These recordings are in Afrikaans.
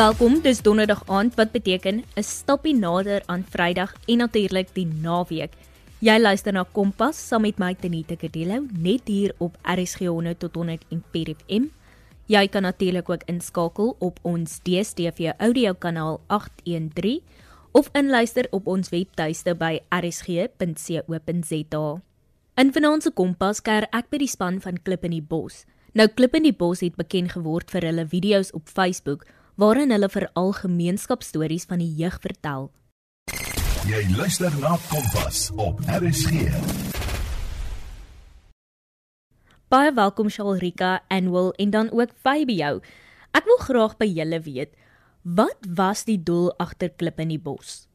Welkom, dis donderdag aand wat beteken 'n stapie nader aan Vrydag en natuurlik die naweek. Jy luister na Kompas saam met my Tenita Kadello net hier op RSG 100 tot 100 en PFM. Jy kan natuurlik ook inskakel op ons DStv audio kanaal 813 of inluister op ons webtuiste by rsg.co.za. In vanaand se Kompas kuier ek by die span van Klip in die Bos. Nou Klip in die Bos het bekend geword vir hulle video's op Facebook waarin hulle veral gemeenskapstories van die jeug vertel. Jy luister na Kompas op RSG. Baie welkom Shalrika, Anwil en dan ook jou. Ek wil graag by julle weet, wat was die doel agter Klip in die Bos?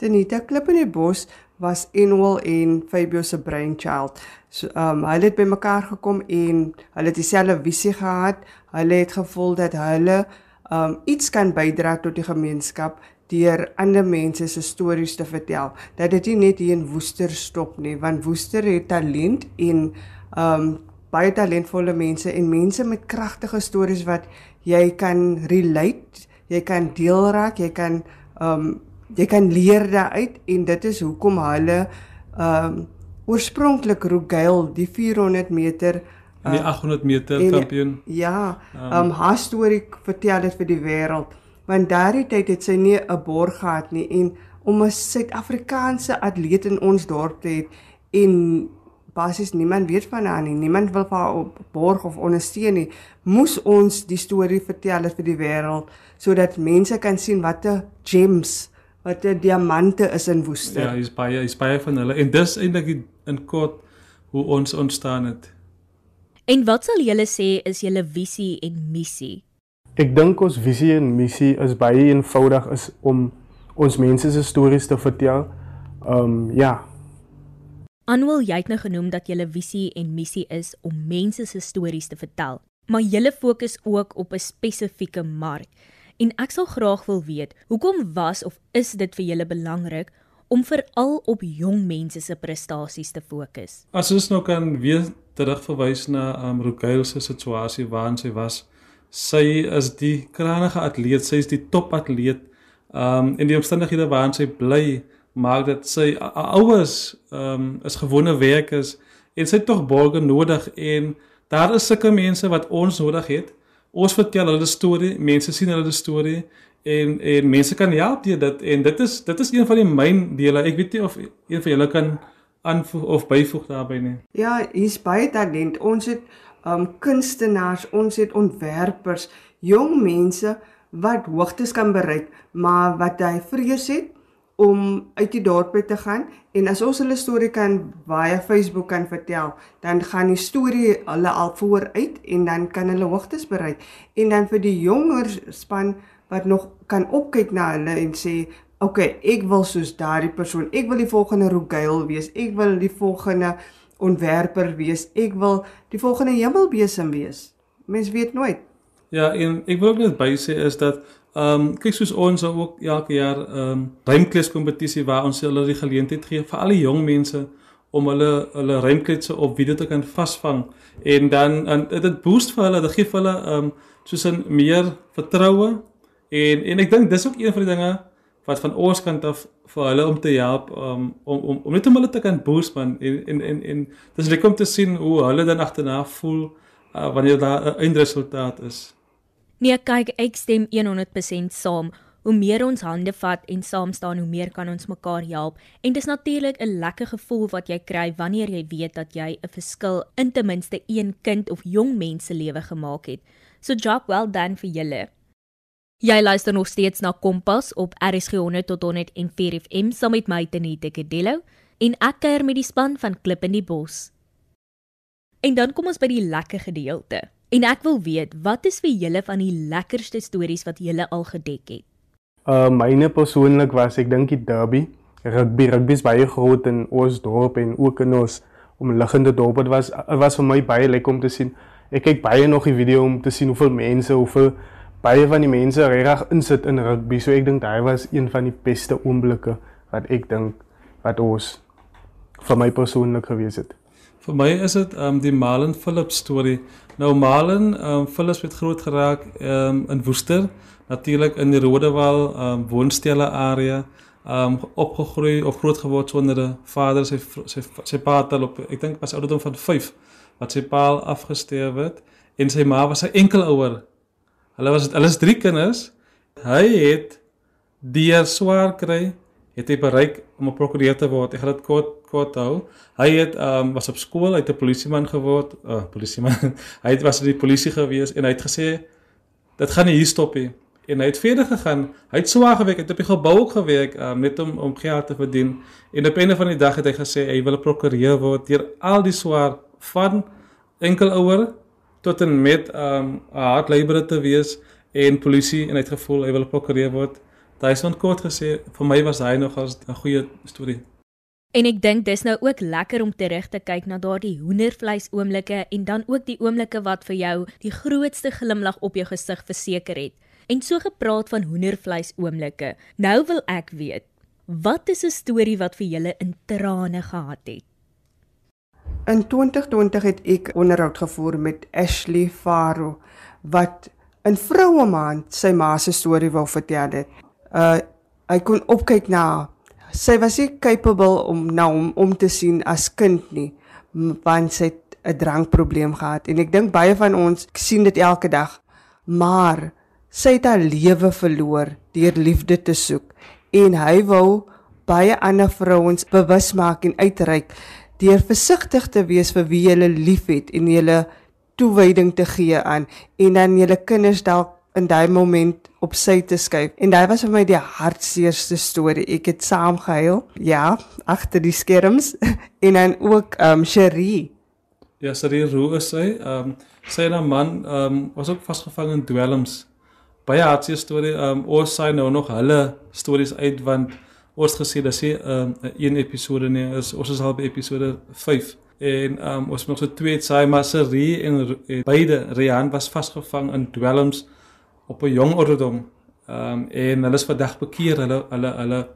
Tenita Klip in die Bos was Anwil en Fabio se brainchild. So um hulle het bymekaar gekom en hulle het dieselfde visie gehad. Hulle het gevoel dat hulle um iets kan bydra tot die gemeenskap deur ander mense se stories te vertel. Dat dit nie net hier in Woester stop nie, want Woester het talent en um baie talentvolle mense en mense met kragtige stories wat jy kan relate, jy kan deel raak, jy kan um jy kan leer daaruit en dit is hoekom hulle um oorspronklik Rogail die 400 meter in die 800 meter en, kampioen. Ja, um haar storie vertel dit vir die wêreld. Want daardie tyd het sy nie 'n borg gehad nie en om 'n Suid-Afrikaanse atleet in ons dorp te hê en basies niemand weet van haar nie. Niemand wil vir haar op borg of ondersteun nie. Moes ons die storie vertel vir die wêreld sodat mense kan sien watter gems, watter diamante is in Woester. Ja, hy's baie hy's baie van hulle en dis eintlik in kort hoe ons ontstaan het. En wat sal julle sê is julle visie en missie? Ek dink ons visie en missie is baie eenvoudig is om ons mense se stories te vertel. Ehm um, ja. Anwil jy het nou genoem dat julle visie en missie is om mense se stories te vertel, maar julle fokus ook op 'n spesifieke mark. En ek sal graag wil weet, hoekom was of is dit vir julle belangrik om veral op jong mense se prestasies te fokus? As ons nou kan weer terugverwys na um, Rogail se situasie waarin sy was. Sy is die kragtige atleet, sy is die topatleet. Um in die omstandighede waarin sy bly, maak dit sy ouers um is gewone werkers en sy tog borge nodig en daar is sulke mense wat ons nodig het. Ons vertel hulle storie, mense sien hulle storie en en mense kan help deur dit en dit is dit is een van die myn dele. Ek weet nie of een van julle kan aanvoeg of byvoeg daarbey nie. Ja, hier's baie talent. Ons het um kunstenaars, ons het ontwerpers, jong mense wat hoogtes kan bereik, maar wat hy vrees het om uit die dorp te gaan en as ons hulle storie kan via Facebook kan vertel, dan gaan die storie hulle al vooruit en dan kan hulle hoogtes bereik. En dan vir die jonger span wat nog kan opkyk na hulle en sê okay, ek wil soos daardie persoon. Ek wil die volgende Rogail wees. Ek wil die volgende ontwerper wees. Ek wil die volgende hemelbesem wees. Mens weet nooit. Ja, en ek wil ook net by sê is dat ehm um, kyk soos ons ook elke jaar ehm um, ruimklees kompetisie waar ons hulle die geleentheid gee vir al die jong mense om hulle hulle ruimkletse op video te kan vasvang en dan en dit boost vir hulle, dit gee vir hulle ehm um, soos 'n meer vertroue en en ek dink dis ook een van die dinge wat van ons kant af vir hulle om te help um, om om om net om hulle te kan boost man en en en, en dis lekker om te sien hoe hulle dan agterna voel uh, wanneer daar 'n eindresultaat is. Nee, kyk, ek stem 100% saam. Hoe meer ons hande vat en saam staan, hoe meer kan ons mekaar help. En dis natuurlik 'n lekker gevoel wat jy kry wanneer jy weet dat jy 'n verskil in ten minste een kind of jong mens se lewe gemaak het. So job well done vir julle. Jy luister nog steeds na Kompas op RSG 100 tot 104 FM saam met my Tenita Kadello en ek kuier met die span van Klip in die Bos. En dan kom ons by die lekker gedeelte. En ek wil weet, wat is vir julle van die lekkerste stories wat julle al gedek het? Uh myne persoonlik was ek dink die derby. Rugby, rugby is baie groot in ons dorp en ook in ons omliggende dorpe. Dit was was vir my baie lekker om te sien. Ek kyk baie nog die video om te sien hoeveel mense, hoeveel baie van die mense regtig insit in rugby. So ek dink daai was een van die beste oomblikke wat ek dink wat ons vir my persoonlik gewees het. Vir my is dit um die Malen Phillips storie. Nou Malen um Phillips het groot geraak um in Woester, natuurlik in die Rodewal um, woonstelle area um opgegroei of groot geword sonder 'n vader sy sy sy pa het al op ek dink was ouderdom van 5 wat sy pa afgestorwe het en sy ma was sy enkelouer. Hulle was hulle is drie kinders. Hy het deur swaar kry het hy bereik om 'n prokureur te word. Ek gaan dit kort kort hou. Hy het um was op skool, hy het 'n polisieman geword. 'n oh, Polisieman. hy het was in die polisie gewees en hy het gesê dit gaan nie hier stop nie en hy het verder gegaan. Hy het swaar gewerk, het op die gebou ook gewerk um, net om om geld te verdien. En op 'n van die dag het hy gesê hy wil 'n prokureur word deur al die swaar van enkelouer tot en met um 'n hard laborer te wees en polisie en hy het gevoel hy wil 'n prokureur word. Daai is ontkort gesê vir my was hy nog as 'n goeie storie. En ek dink dis nou ook lekker om terug te kyk na daardie hoendervleis oomblikke en dan ook die oomblikke wat vir jou die grootste glimlag op jou gesig verseker het. En so gepraat van hoendervleis oomblikke. Nou wil ek weet, wat is 'n storie wat vir julle in trane gehad het? In 2020 het ek onderhoud gevoer met Ashley Faro wat in vroue maand sy ma se storie wou vertel het. Uh hy kon opkyk na sy was nie capable om na hom om te sien as kind nie want sy het 'n drankprobleem gehad en ek dink baie van ons sien dit elke dag. Maar sy het haar lewe verloor deur liefde te soek en hy wou baie ander vrouens bewus maak en uitreik deur versigtig te wees vir wie jy liefhet en jy toewyding te gee aan en dan julle kinders dalk in daai moment op sy te skuif. En daai was vir my die hartseerste storie. Ek het saam gehuil. Ja, agter die skerms en dan ook ehm um, Cherie. Ja, Cherie Roo is sy. Ehm um, sy en haar man ehm um, was ook vasgevang in dwelms baie hartseer storie. Ehm um, ons sien nou nog hulle stories uit want ons gesê dat sy ehm um, een episode nie is ons is al by episode 5 en um, ons nog so twee saai maar Serie en, en beide Rian was vasgevang in dwelms op 'n jong ouderdom. Ehm um, en hulle is vandag bekeer. Hulle hulle hulle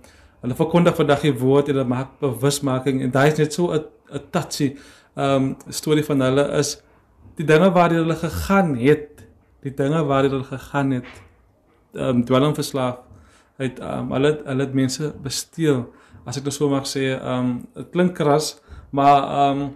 hulle verkondig vandag die woord en hulle maak bewusmaking en daai is net so 'n 'n touchy ehm um, storie van hulle is die dinge waar hulle gegaan het die dinge waar hulle gegaan het ehm um, dwelm het um, hulle hulle het mense besteel. As ek dit so mag sê ehm um, dit klink kras maar ehm um,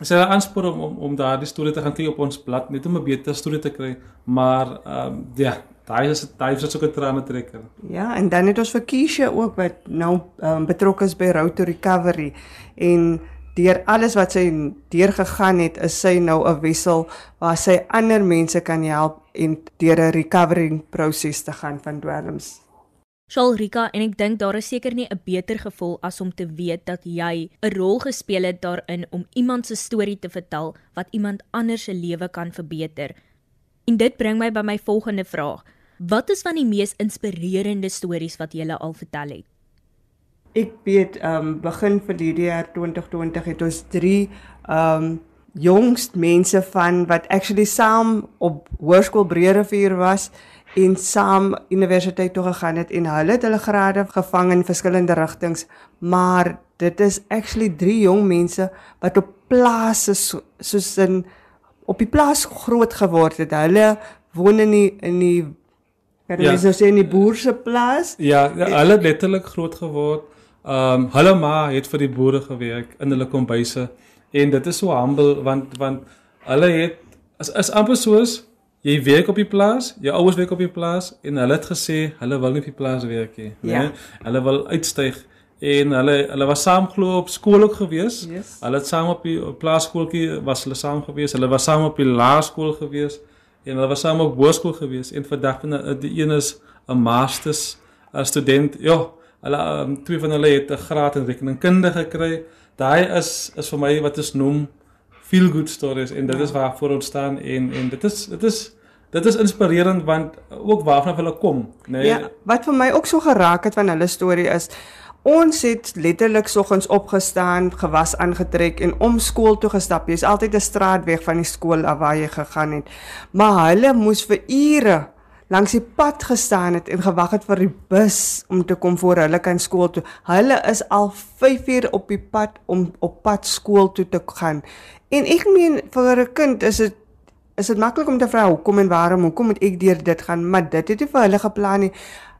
is 'n aanspoor om om, om daardie storie te gaan kyk op ons blad net om 'n beter storie te kry. Maar ehm um, ja daai is daai is ook 'n trane trekker ja en dan het ons vir Keisha ook wat nou um, betrokke is by Road to Recovery. En deur alles wat sy deurgegaan het, is sy nou 'n wissel waar sy ander mense kan help en deur 'n recovering proses te gaan van dwelms. Shalrika en ek dink daar is seker nie 'n beter gevoel as om te weet dat jy 'n rol gespeel het daarin om iemand se storie te vertel wat iemand anders se lewe kan verbeter. En dit bring my by my volgende vraag. Wat is van die mees inspirerende stories wat jy al vertel het? ek weet ehm um, begin vir hierdie jaar 2020 het ons 3 ehm um, jongst mense van wat actually saam op Hoërskool Breerivier was en saam universiteit toe gegaan het en hulle het hulle grade gevang in verskillende rigtings. Maar dit is actually 3 jong mense wat op plase so, soos in op die plaas groot geword het. Hulle woon in die in die kan ja. so sê in die boerse plaas. Ja, ja hulle het letterlik groot geword. Ehm um, hulle ma het vir die boere gewerk in hulle kombuise. En dit is so humble want want hulle het is is amper soos jy werk op die plaas, jou ouers werk op die plaas en hulle het gesê hulle wil nie op die plaas werk nie, ja. né? Hulle wil uitstyg en hulle hulle was saam glo op skool ook gewees. Yes. Hulle het saam op die plaaskooltjie was hulle saam gewees. Hulle was saam op die laerskool gewees en hulle was saam op hoërskool gewees en vandag die een is 'n masters 'n student. Ja, Hulle um, twee van hulle het 'n graad in rekeningkunde gekry. Daai is is vir my wat is noem feel good stories en dit ja. is waar voor ons staan en en dit is dit is dit is inspirerend want ook waarvan hulle kom, né? Nee. Ja, wat vir my ook so geraak het van hulle storie is Ons het letterlik soggens opgestaan, gewas aangetrek en om skool toe gestap. Jy's altyd 'n straatweg van die skool af waar jy gegaan het. Maar hulle moes vir ure langs die pad gestaan het en gewag het vir die bus om te kom voor hulle kan skool toe. Hulle is al 5 uur op die pad om op pad skool toe te gaan. En ek meen vir 'n kind is dit is dit maklik om te vra hoekom en waarom, hoekom moet ek deur dit gaan, maar dit het nie vir hulle geplan nie.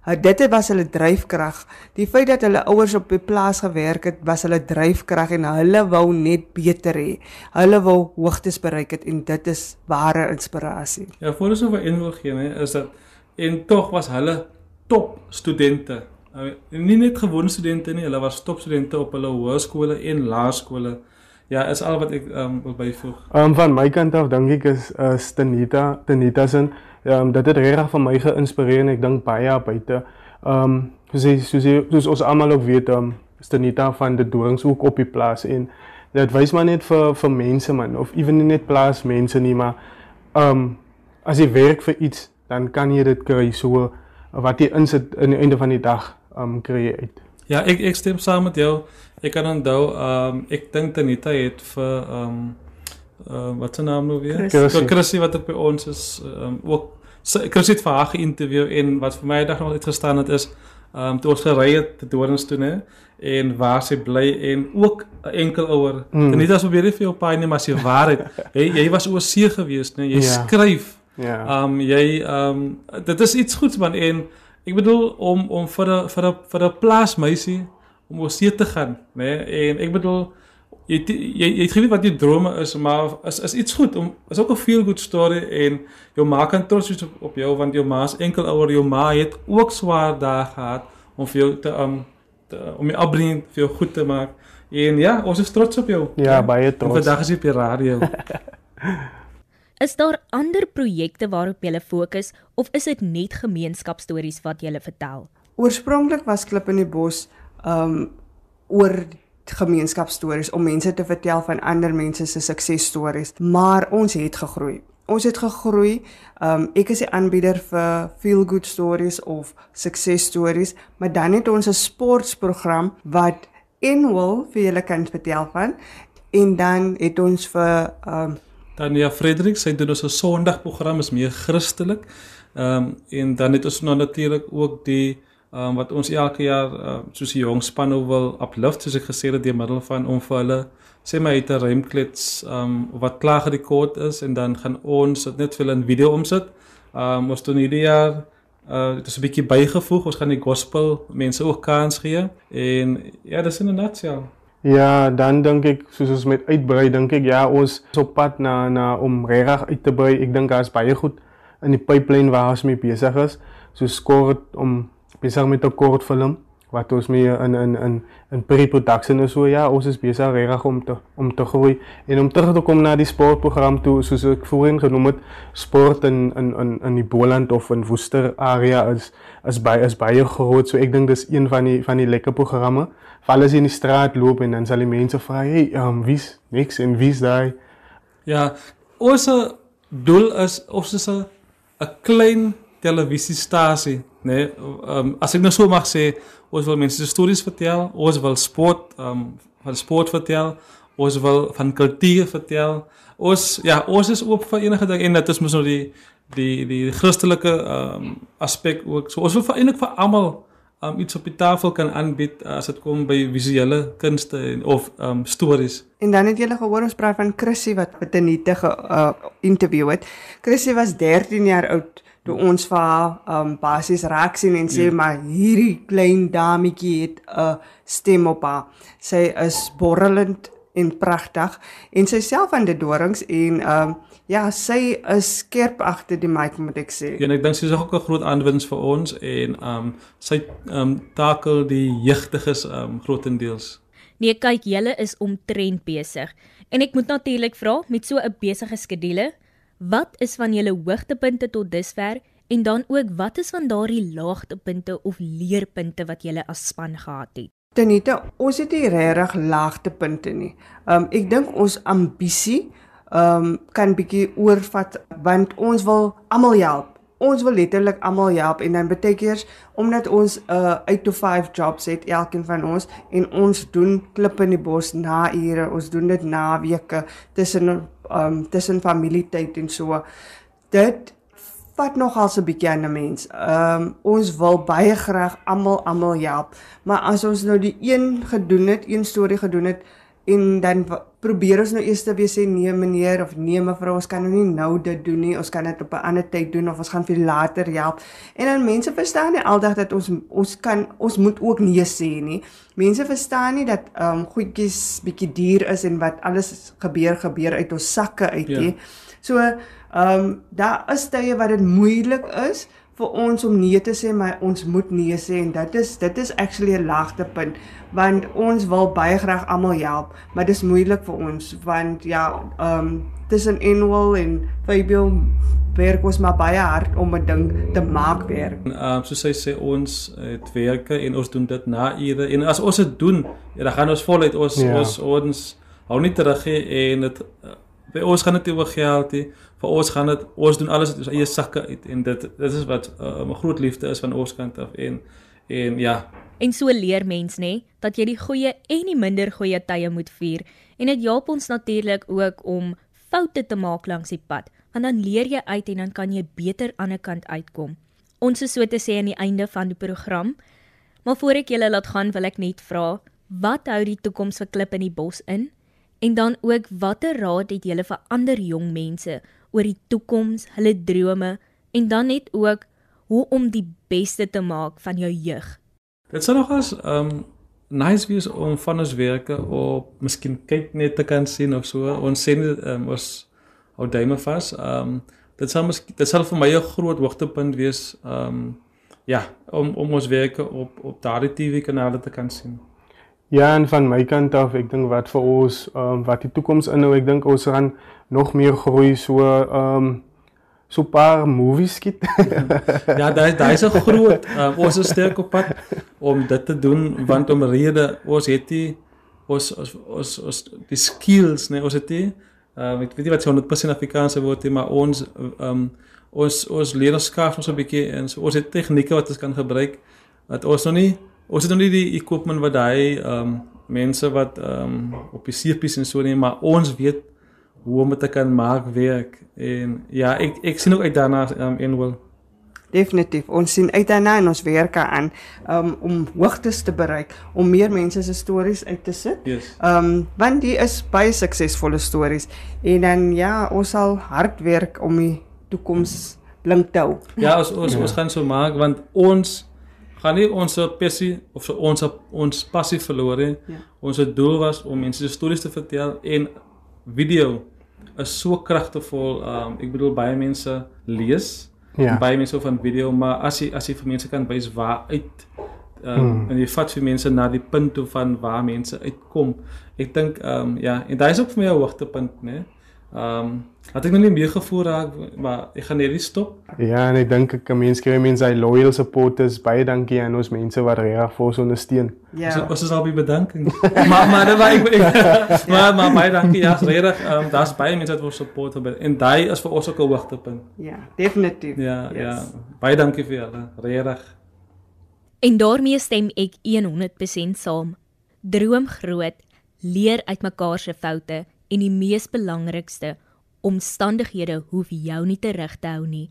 Uh, dit was hulle dryfkrag. Die feit dat hulle ouers op die plaas gewerk het, was hulle dryfkrag en hulle wou net beter hê. Hulle wou hoogtes bereik het en dit is ware inspirasie. Ja, voor ons oor een wil gee, hè, is dat en tog was hulle top studente. Uh, nie net gewone studente nie, hulle was top studente op hulle hoërskole en laerskole. Ja, is al wat ek um, wil byvoeg. Ehm um, van my kant af dink ek is is Tenita, Tenita se ehm um, dit het regtig van my geïnspireer en ek dink baie buite. Ehm um, soos jy, soos jy, soos ons almal ook weet, ehm um, Tenita van die Doringshoek op die plaas en dit wys maar net vir vir mense man of ewen nie net plaas mense nie, maar ehm um, as jy werk vir iets, dan kan jy dit kry so wat jy insit in die einde van die dag ehm um, kry jy uit. Ja, ek ek stem saam met jou. Ek kan onthou, ehm um, ek dink Tanita het vir ehm um, uh, wat se naam nou weer? Chrissy. Chrissy wat ook by ons is, ehm um, ook Chrissy het vir haar geïnterview en wat vir my dag nog net gestaan het is ehm um, toe ons gery het te Dorings toe né en waar sy bly en ook 'n enkel ouer. Mm. Tanita sou weer vir jou paai net maar sy waarheid. jy jy was oor see gewees, né? Jy Ja. skryf. Ja. Ehm um, jy ehm um, dit is iets goeds man en ek bedoel om om vir 'n vir 'n vir 'n plaasmeisie om oor see te gaan? Nee? En ek bedoel jy het- jy jy het geweet wat jou drome is, maar is is iets goed om is ook 'n feel good story en jou ma kan trots wees op, op jou want jou ma is enkel ouer, jou ma het ook swaar dae gehad om vir jou te um te, om jou opbringing vir jou goed te maak. En ja, ons is trots op jou. Ja, baie En trots. Vandag is jy op die radio. Is daar ander projekte waarop jy fokus of is dit net gemeenskapstories wat jy vertel? Oorspronklik was Klip in die Bos um oor gemeenskapstories om mense te vertel van ander mense se suksesstories, maar ons het gegroei. Ons het gegroei. Um ek is die aanbieder vir feel good stories of suksesstories, maar dan het ons 'n sportprogram wat Enwil vir julle kan vertel van en dan het ons vir um Dan ja, Frederik, sy doen ons 'n Sondagprogram is meer Christelik. Ehm um, en dan het ons nou natuurlik ook die ehm um, wat ons elke jaar uh, soos die jong span wil uplift soos ek gesê het deur middel van om vir hulle sê my uit 'n ruimklets ehm um, wat klaar gerekord is en dan gaan ons dit net vir hulle in video omsit. Ehm um, ons doen hierdie jaar uh dit is 'n bietjie bygevoeg. Ons gaan die gospel mense ook kans gee en ja, dis in 'n nutshell. Ja, dan dink ek soos ons met uitbrei, dink ek ja, ons is op pad na na om regtig uit te brei. Ek dink daar is baie goed in die pipeline waar ons mee besig is. Soos kort om besig met 'n kort film wat ons mee in in in in pre-production is so ja, ons is besig regtig om te om te groei en om terug te kom na die sportprogram toe soos ek voorheen genoem het, sport in in in in die Boland of in Woester area is is baie is baie groot. So ek dink dis een van die van die lekker programme. Val as jy in die straat loop en dan sal die mense vra, "Hey, ehm um, wie's niks en wie's daai?" Ja, ons doel is ons is 'n 'n klein televisiestasie, né? Nee? Um, as ek nou so mag sê, ons wil mense stories vertel, ons wil sport, um van sport vertel, ons wil van kultuur vertel. Ons ja, ons is oop vir enige ding en dit is mos nou die die die Christelike um aspek ook. So ons wil eintlik vir almal um iets op die tafel kan aanbied uh, as dit kom by visuele kunste en of um stories. En dan het julle gehoor ons praat van Chrissy wat met Anita ge uh, interview het. Chrissy was 13 jaar oud toe ons vir haar um basies raak sien en sê ja. maar hierdie klein dametjie het 'n stem op haar. Sy is borrelend en pragtig en sy self aan die dorings en um ja, sy is skerp agter die mic moet ek sê. Ja, en ek dink sy is ook 'n groot aanwinst vir ons en um sy um takel die jeugdiges um grootendeels. Nee, kyk, julle is omtrent besig. En ek moet natuurlik vra met so 'n besige skedule, wat is van julle hoogtepunte tot dusver en dan ook wat is van daardie laagtepunte of leerpunte wat julle as span gehad het? Tanita, ons het nie regtig laagtepunte nie. Um ek dink ons ambisie um kan bietjie oorvat want ons wil almal help. Ons wil letterlik almal help en dan beteken omdat ons 'n uh, 8 to 5 jobs het elkeen van ons en ons doen klip in die bos na ure, ons doen dit na weke tussen um tussen familietyd en so. Dit vat nogal so 'n bietjie aan 'n mens. Ehm um, ons wil baie graag almal almal help, maar as ons nou die een gedoen het, een storie gedoen het en dan probeer ons nou eers te weer sê nee meneer of nee mevrou, ons kan nou nie nou dit doen nie. Ons kan dit op 'n ander tyd doen of ons gaan vir later help. En dan mense verstaan nie aldag dat ons ons kan ons moet ook nee sê nie. Mense verstaan nie dat ehm um, goedjies bietjie duur is en wat alles gebeur gebeur uit ons sakke uit nie. Ja. So ehm um, daar is tye wat dit moeilik is vir ons om nee te sê, maar ons moet nee sê en dit is dit is actually 'n laagtepunt want ons wil baie graag almal help, maar dis moeilik vir ons want ja, ehm um, tussen Annual en Fabio werk ons maar baie hard om 'n ding te maak werk. Ehm um, soos hy sê ons het werke en ons doen dit na ure en as ons dit doen, ja, dan gaan ons voluit ons ja. ons ons hou nie terug en dit vir ons gaan dit oor geld hê. Vir ons gaan dit ons doen alles uit ons eie sakke uit en dit dit is wat 'n uh, groot liefde is van ons kant af en en ja. En so leer mens nê dat jy die goeie en die minder goeie tye moet vier en dit help ons natuurlik ook om foute te maak langs die pad want dan leer jy uit en dan kan jy beter aan die kant uitkom. Ons is so te sê aan die einde van die program. Maar voor ek julle laat gaan wil ek net vra, wat hou die toekoms vir Klip in die Bos in? En dan ook watter raad het julle vir ander jong mense oor die toekoms, hulle drome en dan net ook hoe om die beste te maak van jou jeug? Dit sou nogals um nice wees om van ons werke op miskien kyk net te kan sien of so. Ons sien um, ons hou duime vas. Um dit sal miskien dit sal vir my 'n groot hoogtepunt wees um ja, om om ons werke op op daardie TV kanale te kan sien. Ja, en van my kant af, ek dink wat vir ons ehm um, wat die toekoms inhou, ek dink ons gaan nog meer groei so ehm um, so paar movies skiet. ja, daai daai is 'n groot um, ons is sterk op pad om dit te doen want om rede ons het die ons ons ons, ons die skills, nee, ons het die um, ek weet nie wat se 100% Afrikaanse woord is, maar ons ehm um, ons ons leierskap ons 'n bietjie en so, ons het tegnieke wat ons kan gebruik wat ons nog nie ons het nog nie die equipment wat hy ehm um, mense wat ehm um, op die seepies en so nie, maar ons weet hoe om dit te kan maak werk en ja, ek ek sien ook uit daarna ehm um, en wil Definitief. Ons sien uit daarna en ons werk aan um, om hoogtes te bereik, om meer mense se stories uit te sit. Yes. Ehm um, want die is baie suksesvolle stories en dan ja, ons sal hard werk om die toekoms blink te hou. Ja, ons ons, ja. ons gaan so maak want ons gaan nie ons passie of so ons ons passie verloor nie. Ja. Ons doel was om mense stories te vertel en video is so kragtevol. Um ek bedoel baie mense lees ja. baie mense van video, maar as jy as jy vir mense kan wys waar uit um hmm. en jy vat vir mense na die punt toe van waar mense uitkom. Ek dink um ja, en daai is ook vir my 'n hoogtepunt, né? Ehm um, het ek nog nie meer gevoel raak maar ek gaan net stop. Ja, en ek dink ek mense kry mense hy loyal supporters baie dankie aan ons mense wat reg vir ons ondersteun. Ja. Ons ons is al by bedanking. maar maar dit was ek, ek maar maar baie dankie ja, reg. Ehm um, daar's baie mense wat ons support het en daai is vir ons ook 'n hoogtepunt. Ja, definitief. Ja, yes. ja. Baie dankie vir julle. Reg. En daarmee stem ek 100% saam. Droom groot, leer uit mekaar se foute en die mees belangrikste, omstandighede hoef jou nie terug te hou nie.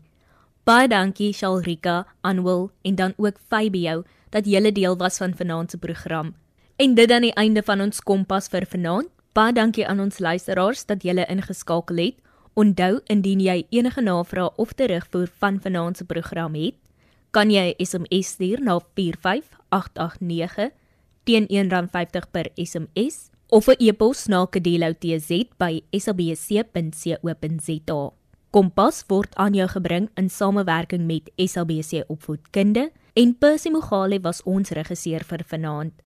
Baie dankie Shalrika, Anwil en dan ook Fabio dat julle deel was van vanaand se program. En dit aan die einde van ons kompas vir vanaand. Baie dankie aan ons luisteraars dat julle ingeskakel het. Onthou indien jy enige navrae of terugvoer van vanaand se program het, kan jy 'n SMS stuur na 45889 teen R1.50 per SMS of 'n e-pos na kedeloutz@sabc.co.za. Kompas word aan jou gebring in samewerking met SABC Opvoedkunde en Percy Mogale was ons regisseur vir vanaand.